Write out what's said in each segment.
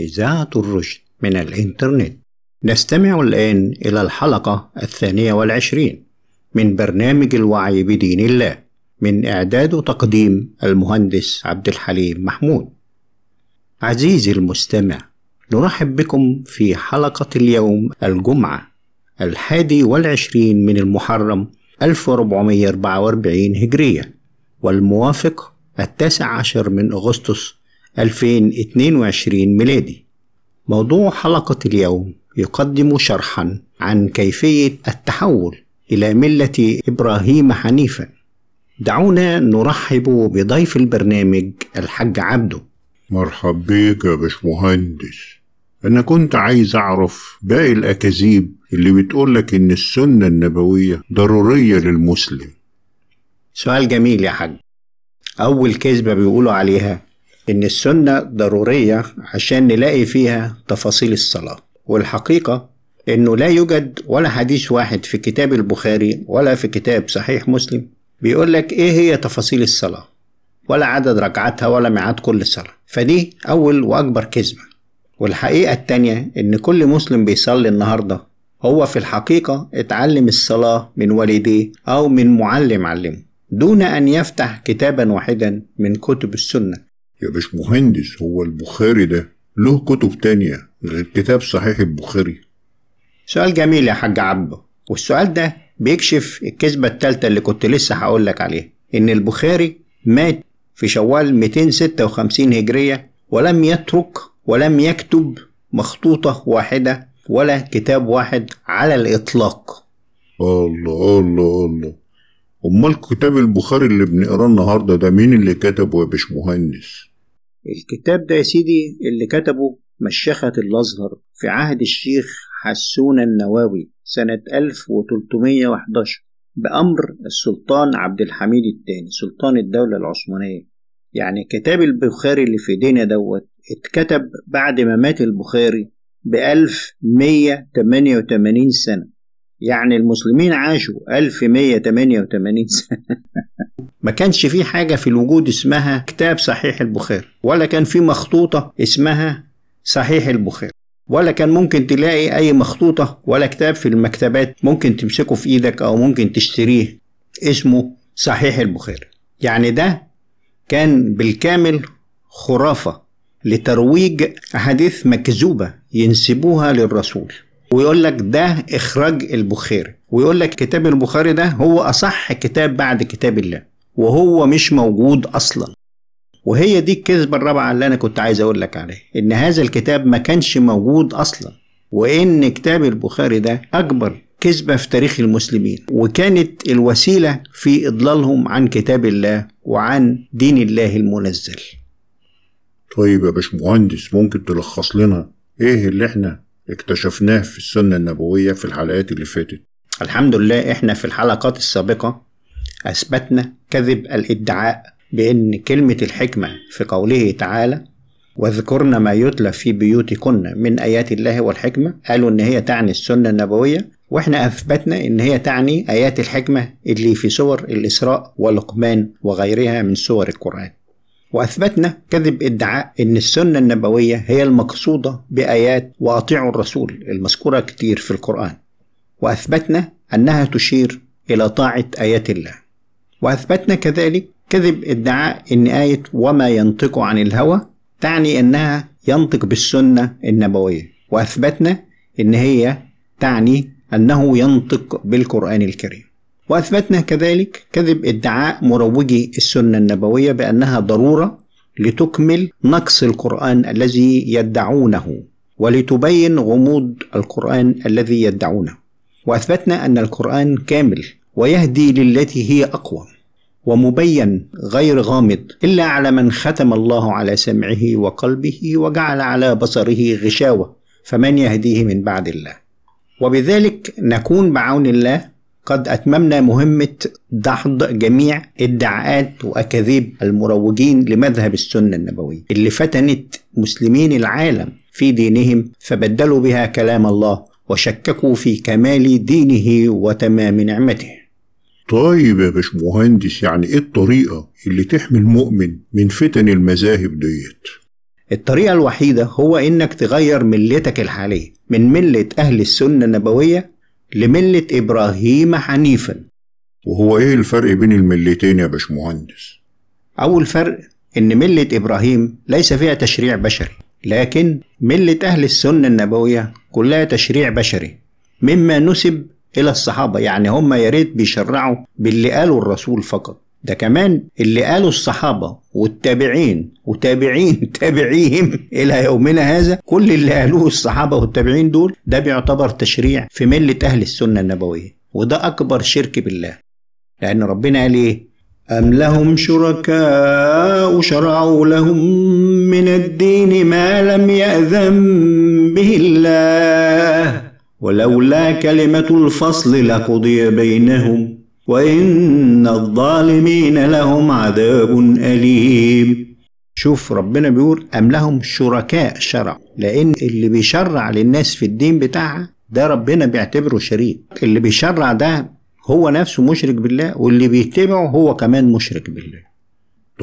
إذاعة الرشد من الإنترنت. نستمع الآن إلى الحلقة الثانية والعشرين من برنامج الوعي بدين الله من إعداد وتقديم المهندس عبد الحليم محمود. عزيزي المستمع نرحب بكم في حلقة اليوم الجمعة الحادي والعشرين من المحرم 1444 هجرية والموافق التاسع عشر من أغسطس 2022 ميلادي. موضوع حلقة اليوم يقدم شرحا عن كيفية التحول إلى ملة إبراهيم حنيفا. دعونا نرحب بضيف البرنامج الحاج عبده. مرحب بيك يا باشمهندس. أنا كنت عايز أعرف باقي الأكاذيب اللي بتقولك إن السنة النبوية ضرورية للمسلم. سؤال جميل يا حاج. أول كذبة بيقولوا عليها إن السنة ضرورية عشان نلاقي فيها تفاصيل الصلاة. والحقيقة إنه لا يوجد ولا حديث واحد في كتاب البخاري ولا في كتاب صحيح مسلم بيقول لك إيه هي تفاصيل الصلاة؟ ولا عدد ركعاتها ولا ميعاد كل صلاة. فدي أول وأكبر كذبة. والحقيقة التانية إن كل مسلم بيصلي النهاردة هو في الحقيقة اتعلم الصلاة من والديه أو من معلم علمه دون أن يفتح كتابا واحدا من كتب السنة. يا باشمهندس هو البخاري ده له كتب تانية غير كتاب صحيح البخاري؟ سؤال جميل يا حاج عبده والسؤال ده بيكشف الكذبة التالتة اللي كنت لسه هقولك عليها إن البخاري مات في شوال 256 هجرية ولم يترك ولم يكتب مخطوطة واحدة ولا كتاب واحد على الإطلاق. الله الله الله. أمال كتاب البخاري اللي بنقراه النهاردة ده مين اللي كتبه يا باشمهندس؟ الكتاب ده يا سيدي اللي كتبه مشيخة الأزهر في عهد الشيخ حسون النواوي سنة 1311 بأمر السلطان عبد الحميد الثاني سلطان الدولة العثمانية. يعني كتاب البخاري اللي في ايدينا دوت اتكتب بعد ما مات البخاري ب 1188 سنة. يعني المسلمين عاشوا 1188 سنة. ما كانش في حاجة في الوجود اسمها كتاب صحيح البخاري ولا كان في مخطوطة اسمها صحيح البخاري ولا كان ممكن تلاقي أي مخطوطة ولا كتاب في المكتبات ممكن تمسكه في إيدك أو ممكن تشتريه اسمه صحيح البخاري. يعني ده كان بالكامل خرافة لترويج أحاديث مكذوبة ينسبوها للرسول. ويقول لك ده إخراج البخاري ويقول لك كتاب البخاري ده هو أصح كتاب بعد كتاب الله وهو مش موجود أصلا. وهي دي الكذبة الرابعة اللي أنا كنت عايز أقول لك عليها إن هذا الكتاب ما كانش موجود أصلا وإن كتاب البخاري ده أكبر كذبة في تاريخ المسلمين وكانت الوسيلة في إضلالهم عن كتاب الله وعن دين الله المنزل. طيب يا باشمهندس ممكن تلخص لنا إيه اللي إحنا اكتشفناه في السنة النبوية في الحلقات اللي فاتت. الحمد لله إحنا في الحلقات السابقة أثبتنا كذب الإدعاء بأن كلمة الحكمة في قوله تعالى واذكرن ما يتلى في بيوتكن من آيات الله والحكمة قالوا إن هي تعني السنة النبوية وإحنا أثبتنا إن هي تعني آيات الحكمة اللي في سور الإسراء ولقمان وغيرها من سور القرآن. وأثبتنا كذب ادعاء إن السنة النبوية هي المقصودة بآيات وأطيعوا الرسول المذكورة كتير في القرآن. وأثبتنا أنها تشير إلى طاعة آيات الله. وأثبتنا كذلك كذب ادعاء إن آية وما ينطق عن الهوى تعني أنها ينطق بالسنة النبوية. وأثبتنا إن هي تعني أنه ينطق بالقرآن الكريم. وأثبتنا كذلك كذب ادعاء مروجي السنة النبوية بأنها ضرورة لتكمل نقص القرآن الذي يدعونه ولتبين غموض القرآن الذي يدعونه. وأثبتنا أن القرآن كامل ويهدي للتي هي أقوى ومبين غير غامض إلا على من ختم الله على سمعه وقلبه وجعل على بصره غشاوة فمن يهديه من بعد الله. وبذلك نكون بعون الله قد أتممنا مهمة دحض جميع ادعاءات وأكاذيب المروجين لمذهب السنة النبوية اللي فتنت مسلمين العالم في دينهم فبدلوا بها كلام الله وشككوا في كمال دينه وتمام نعمته طيب يا باشمهندس يعني إيه الطريقة اللي تحمي المؤمن من فتن المذاهب ديت؟ الطريقة الوحيدة هو إنك تغير ملتك الحالية من ملة أهل السنة النبوية لملة إبراهيم حنيفا. وهو إيه الفرق بين الملتين يا باشمهندس؟ أول فرق إن ملة إبراهيم ليس فيها تشريع بشري لكن ملة أهل السنة النبوية كلها تشريع بشري مما نسب إلى الصحابة يعني هم يا ريت بيشرعوا باللي قاله الرسول فقط. ده كمان اللي قاله الصحابة والتابعين وتابعين تابعيهم إلى يومنا هذا كل اللي قالوه الصحابة والتابعين دول ده بيعتبر تشريع في ملة أهل السنة النبوية وده أكبر شرك بالله. لأن ربنا قال إيه؟ أم لهم شركاء شرعوا لهم من الدين ما لم يأذن به الله ولولا كلمة الفصل لقضي بينهم. وإن الظالمين لهم عذاب أليم. شوف ربنا بيقول أم لهم شركاء شرع لأن اللي بيشرع للناس في الدين بتاعها ده ربنا بيعتبره شريك. اللي بيشرع ده هو نفسه مشرك بالله واللي بيتبعه هو كمان مشرك بالله.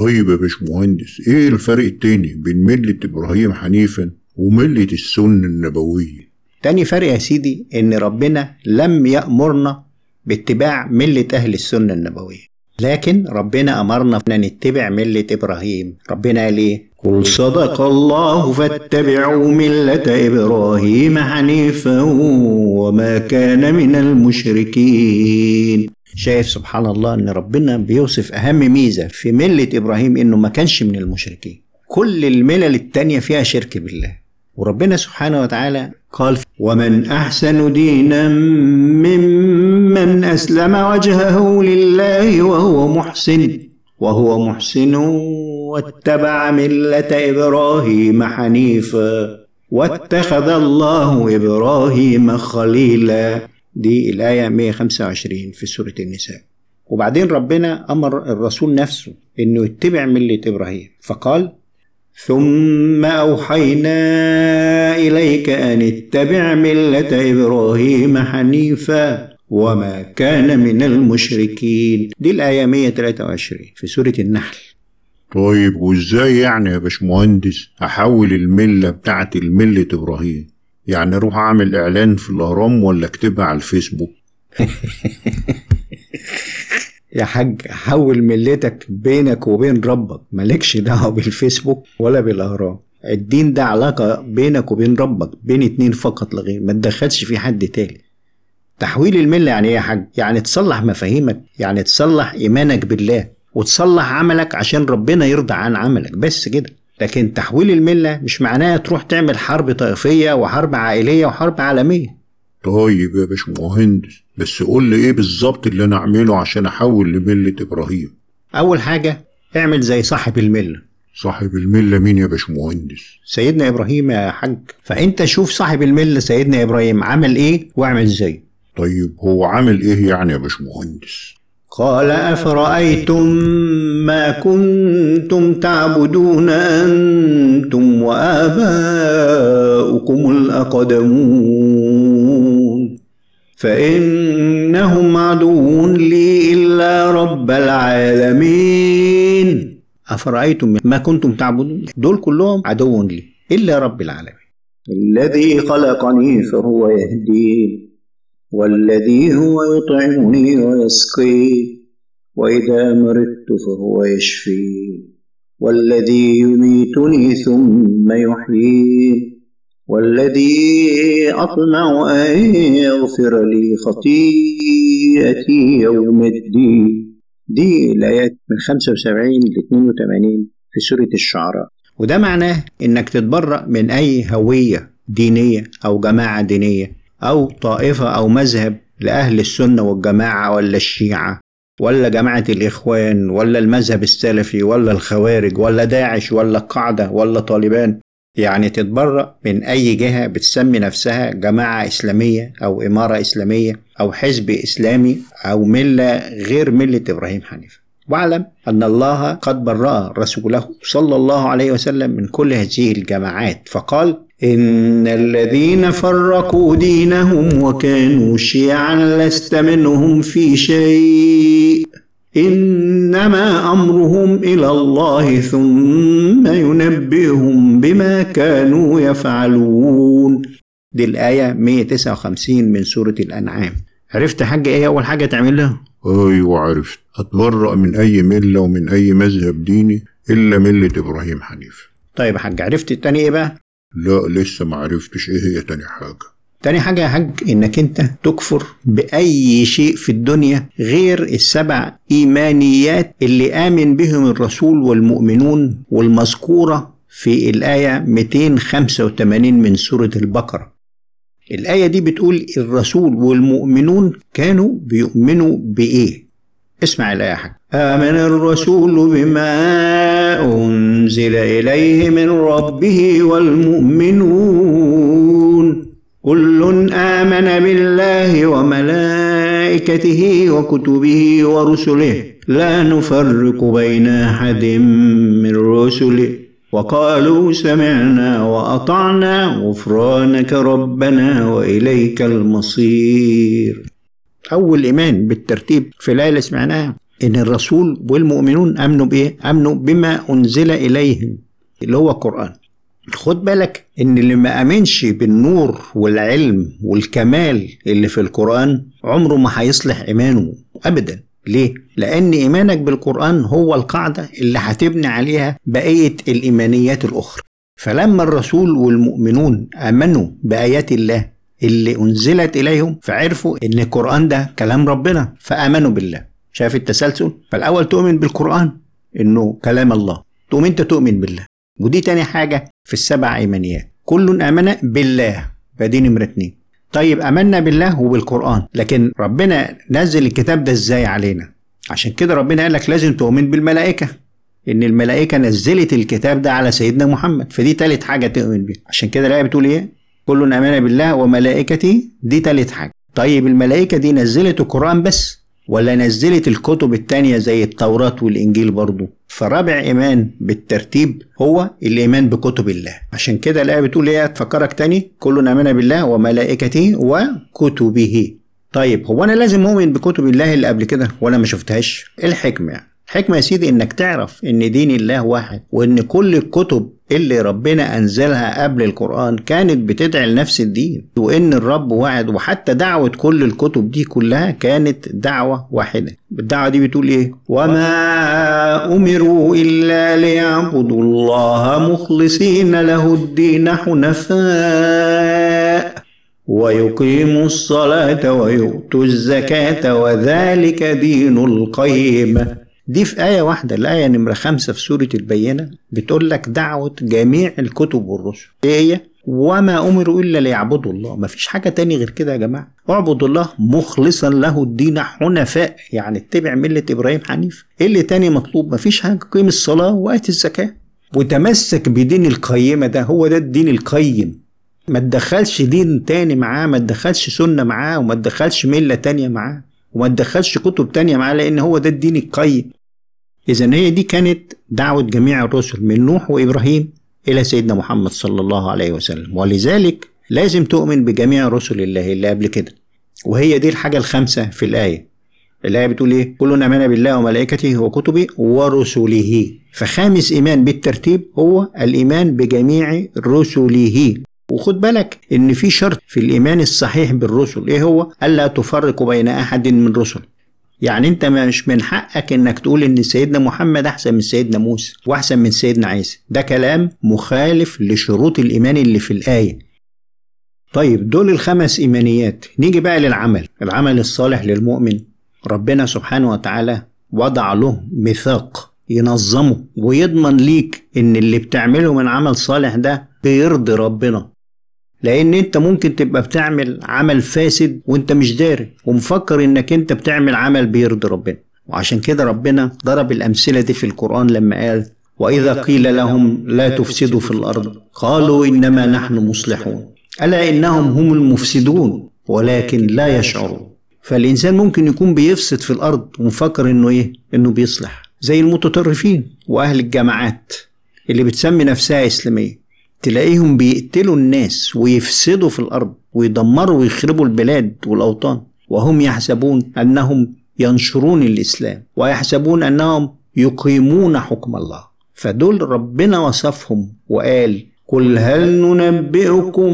طيب يا باشمهندس إيه الفرق التاني بين ملة إبراهيم حنيفا وملة السنة النبوية؟ تاني فرق يا سيدي إن ربنا لم يأمرنا باتباع ملة أهل السنة النبوية. لكن ربنا أمرنا أن نتبع ملة إبراهيم. ربنا قال إيه؟ قل صدق الله فاتبعوا ملة إبراهيم حنيفا وما كان من المشركين. شايف سبحان الله إن ربنا بيوصف أهم ميزة في ملة إبراهيم إنه ما كانش من المشركين. كل الملل التانية فيها شرك بالله. وربنا سبحانه وتعالى قال ومن أحسن دينا ممن أسلم وجهه لله وهو محسن وهو محسن واتبع ملة إبراهيم حنيفا واتخذ الله إبراهيم خليلا. دي الآية 125 في سورة النساء. وبعدين ربنا أمر الرسول نفسه إنه يتبع ملة إبراهيم. فقال ثم أوحينا إليك أن اتبع ملة إبراهيم حنيفا وما كان من المشركين. دي الآية 123 في سورة النحل. طيب وإزاي يعني يا باشمهندس أحول الملة بتاعت الملة إبراهيم؟ يعني أروح أعمل إعلان في الأهرام ولا أكتبها على الفيسبوك؟ يا حاج حول ملتك بينك وبين ربك. مالكش دعوة بالفيسبوك ولا بالأهرام الدين ده علاقة بينك وبين ربك بين اتنين فقط لغير ما تدخلش في حد تاني. تحويل الملة يعني إيه يا حاج؟ يعني تصلح مفاهيمك يعني تصلح إيمانك بالله وتصلح عملك عشان ربنا يرضى عن عملك. بس كده. لكن تحويل الملة مش معناه تروح تعمل حرب طائفية وحرب عائلية وحرب عالمية. طيب يا باشمهندس بس قول لي إيه بالظبط اللي أنا أعمله عشان أحول لملة إبراهيم؟ أول حاجة اعمل زي صاحب الملة. صاحب الملة مين يا باشمهندس؟ سيدنا إبراهيم يا حاج. فأنت شوف صاحب الملة سيدنا إبراهيم عمل إيه واعمل زيه. طيب هو عامل إيه يعني يا باشمهندس؟ قال أفرأيتم ما كنتم تعبدون أنتم وآباؤكم الأقدمون. فإنهم عدو لي إلا رب العالمين. أفرأيتم ما كنتم تعبدون؟ دول كلهم عدو لي إلا رب العالمين. الذي خلقني فهو يهدين والذي هو يطعمني ويسقين وإذا مرضت فهو يشفين والذي يميتني ثم يحيين والذي أطمع أن يغفر لي خطيئتي يوم الدين. دي الآيات من 75 ل 82 في سورة الشعراء. وده معناه إنك تتبرأ من أي هوية دينية أو جماعة دينية أو طائفة أو مذهب لأهل السنة والجماعة ولا الشيعة ولا جماعة الإخوان ولا المذهب السلفي ولا الخوارج ولا داعش ولا القاعدة ولا طالبان. يعني تتبرأ من أي جهة بتسمي نفسها جماعة إسلامية أو إمارة إسلامية أو حزب إسلامي أو ملة غير ملة إبراهيم حنيفة. واعلم أن الله قد برأ رسوله صلى الله عليه وسلم من كل هذه الجماعات فقال إن الذين فرقوا دينهم وكانوا شيعا لست منهم في شيء. إنما أمرهم إلى الله ثم ينبئهم بما كانوا يفعلون. دي الآية 159 من سورة الأنعام. عرفت حاجة إيه أول حاجة تعملها؟ أيوة عرفت. أتبرأ من أي ملة ومن أي مذهب ديني إلا ملة إبراهيم حنيف طيب يا حاج عرفت التاني إيه بقى؟ لا لسه ما عرفتش إيه هي تاني حاجة. تاني حاجة يا حاج إنك أنت تكفر بأي شيء في الدنيا غير السبع إيمانيات اللي آمن بهم الرسول والمؤمنون والمذكورة في الآية 285 من سورة البقرة. الآية دي بتقول الرسول والمؤمنون كانوا بيؤمنوا بإيه؟ اسمع الآية يا حاج. آمن الرسول بما أنزل إليه من ربه والمؤمنون. كل آمن بالله وملائكته وكتبه ورسله. لا نفرق بين أحد من رسله. وقالوا سمعنا وأطعنا غفرانك ربنا وإليك المصير. أول إيمان بالترتيب في الآية سمعناها إن الرسول والمؤمنون آمنوا بإيه؟ آمنوا بما أنزل إليهم اللي هو القرآن. خد بالك إن اللي ما آمنش بالنور والعلم والكمال اللي في القرآن عمره ما هيصلح إيمانه ابدا. ليه؟ لأن إيمانك بالقرآن هو القاعدة اللي هتبني عليها بقية الإيمانيات الأخرى. فلما الرسول والمؤمنون آمنوا بآيات الله اللي أنزلت إليهم فعرفوا إن القرآن ده كلام ربنا فآمنوا بالله. شايف التسلسل؟ فالأول تؤمن بالقرآن إنه كلام الله تقوم أنت تؤمن بالله. ودي تاني حاجة في السبع إيمانيات. كل آمن بالله. فدي نمرة اتنين. طيب آمنا بالله وبالقرآن. لكن ربنا نزل الكتاب ده إزاي علينا؟ عشان كده ربنا قال لك لازم تؤمن بالملائكة. إن الملائكة نزلت الكتاب ده على سيدنا محمد. فدي تالت حاجة تؤمن بيها. عشان كده الآية بتقول إيه؟ كل آمن بالله وملائكته. دي تالت حاجة. طيب الملائكة دي نزلت القرآن بس؟ ولا نزلت الكتب التانية زي التوراة والإنجيل برضو؟ فرابع إيمان بالترتيب هو الإيمان بكتب الله. عشان كده الآية بتقول إيه؟ تفكرك تاني. كل آمن بالله وملائكته وكتبه. طيب هو أنا لازم أؤمن بكتب الله اللي قبل كده وأنا ما شفتهاش؟ إيه الحكمة يا سيدي إنك تعرف إن دين الله واحد وإن كل الكتب اللي ربنا أنزلها قبل القرآن كانت بتدعي لنفس الدين وإن الرب واحد وحتى دعوة كل الكتب دي كلها كانت دعوة واحدة. الدعوة دي بتقول إيه؟ وما أمروا إلا ليعبدوا الله مخلصين له الدين حنفاء ويقيموا الصلاة ويؤتوا الزكاة وذلك دين القيمة. دي في آية واحدة الآية نمرة خمسة في سورة البينة بتقول لك دعوة جميع الكتب والرسل. إيه هي؟ وما أمروا إلا ليعبدوا الله. مفيش حاجة تاني غير كده يا جماعة. اعبدوا الله مخلصا له الدين حنفاء يعني اتبع ملة إبراهيم حنيف. إيه اللي تاني مطلوب؟ مفيش حاجة. قيم الصلاة وآت الزكاة. وتمسك بدين القيمة ده هو ده الدين القيم. ما تدخلش دين تاني معاه ما تدخلش سنة معاه وما تدخلش ملة تانية معاه. وما تدخلش كتب تانية معاه لأن هو ده الدين القيم. إذا هي دي كانت دعوة جميع الرسل من نوح وإبراهيم إلى سيدنا محمد صلى الله عليه وسلم. ولذلك لازم تؤمن بجميع رسل الله اللي قبل كده. وهي دي الحاجة الخامسة في الآية. الآية بتقول إيه؟ كلنا آمن بالله وملائكته وكتبه ورسله. فخامس إيمان بالترتيب هو الإيمان بجميع رسله. وخد بالك إن في شرط في الإيمان الصحيح بالرسل. إيه هو؟ ألا تفرق بين أحد من رسل. يعني أنت مش من حقك إنك تقول إن سيدنا محمد أحسن من سيدنا موسى وأحسن من سيدنا عيسى. ده كلام مخالف لشروط الإيمان اللي في الآية. طيب دول الخمس إيمانيات. نيجي بقى للعمل. العمل الصالح للمؤمن. ربنا سبحانه وتعالى وضع له ميثاق ينظمه ويضمن ليك إن اللي بتعمله من عمل صالح ده بيرضي ربنا. لأن انت ممكن تبقى بتعمل عمل فاسد وانت مش داري ومفكر انك انت بتعمل عمل بيرضي ربنا. وعشان كده ربنا ضرب الأمثلة دي في القرآن لما قال وإذا قيل لهم لا تفسدوا في الأرض. قالوا إنما نحن مصلحون. ألا إنهم هم المفسدون؟ ولكن لا يشعرون. فالإنسان ممكن يكون بيفسد في الأرض ومفكر إنه إيه؟ إنه بيصلح. زي المتطرفين وأهل الجامعات اللي بتسمي نفسها إسلامية. تلاقيهم بيقتلوا الناس ويفسدوا في الأرض ويدمروا ويخربوا البلاد والأوطان. وهم يحسبون أنهم ينشرون الإسلام ويحسبون أنهم يقيمون حكم الله. فدول ربنا وصفهم وقال قل هل ننبئكم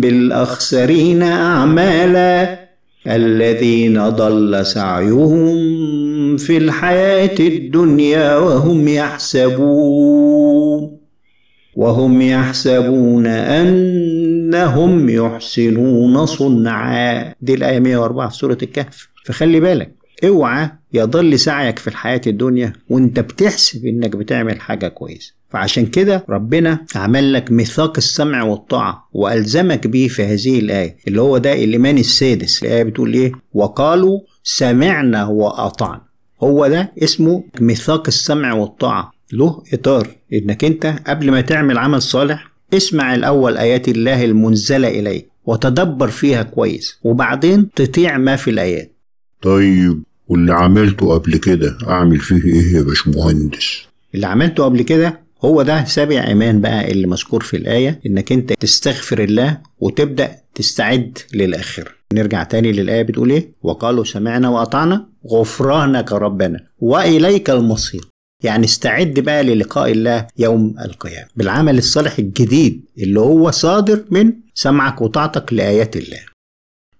بالأخسرين أعمالا الذين ضل سعيهم في الحياة الدنيا وهم يحسبون وهم يحسبون أنهم يحسنون صنعا. دي الآية 104 في سورة الكهف. فخلي بالك اوعى يضل سعيك في الحياة الدنيا وانت بتحسب إنك بتعمل حاجة كويسة. فعشان كده ربنا عمل لك ميثاق السمع والطاعة وألزمك بيه في هذه الآية اللي هو ده الإيمان السادس. الآية بتقول إيه؟ وقالوا سمعنا وأطعنا. هو ده اسمه ميثاق السمع والطاعة. له إطار. إنك أنت قبل ما تعمل عمل صالح اسمع الأول آيات الله المنزلة إليك وتدبر فيها كويس وبعدين تطيع ما في الآيات. طيب واللي عملته قبل كده أعمل فيه إيه يا باشمهندس؟ اللي عملته قبل كده هو ده سابع إيمان بقى اللي مذكور في الآية إنك أنت تستغفر الله وتبدأ تستعد للاخره نرجع تاني للآية بتقول إيه؟ وقالوا سمعنا وأطعنا غفرانك ربنا وإليك المصير. يعني استعد بقى للقاء الله يوم القيامة. بالعمل الصالح الجديد اللي هو صادر من سمعك وطاعتك لآيات الله.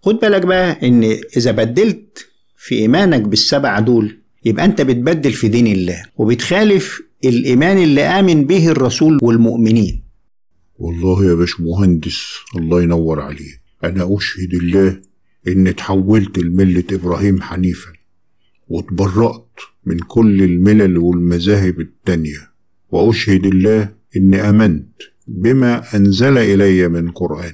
خد بالك بقى إن إذا بدلت في إيمانك بالسبع دول يبقى أنت بتبدل في دين الله وبتخالف الإيمان اللي آمن به الرسول والمؤمنين. والله يا باشمهندس الله ينور عليه أنا أشهد الله إن تحولت لملة إبراهيم حنيفا. واتبرأت من كل الملل والمذاهب التانية. وأشهد الله إني آمنت بما أنزل إلي من قرآن.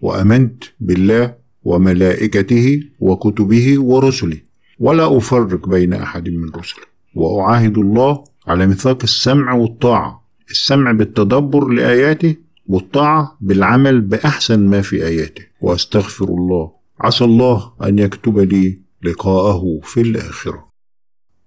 وآمنت بالله وملائكته وكتبه ورسله. ولا أفرق بين أحد من رسله وأعاهد الله على ميثاق السمع والطاعة. السمع بالتدبر لآياته والطاعة بالعمل بأحسن ما في آياته. وأستغفر الله. عسى الله أن يكتب لي لقاءه في الآخرة.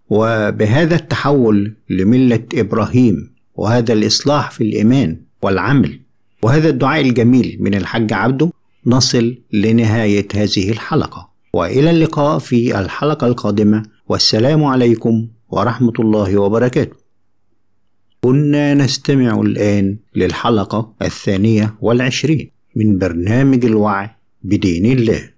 وبهذا التحول لملة إبراهيم وهذا الإصلاح في الإيمان والعمل وهذا الدعاء الجميل من الحاج عبده نصل لنهاية هذه الحلقة. وإلى اللقاء في الحلقة القادمة. والسلام عليكم ورحمة الله وبركاته. كنا نستمع الآن للحلقة الثانية والعشرين من برنامج الوعي بدين الله.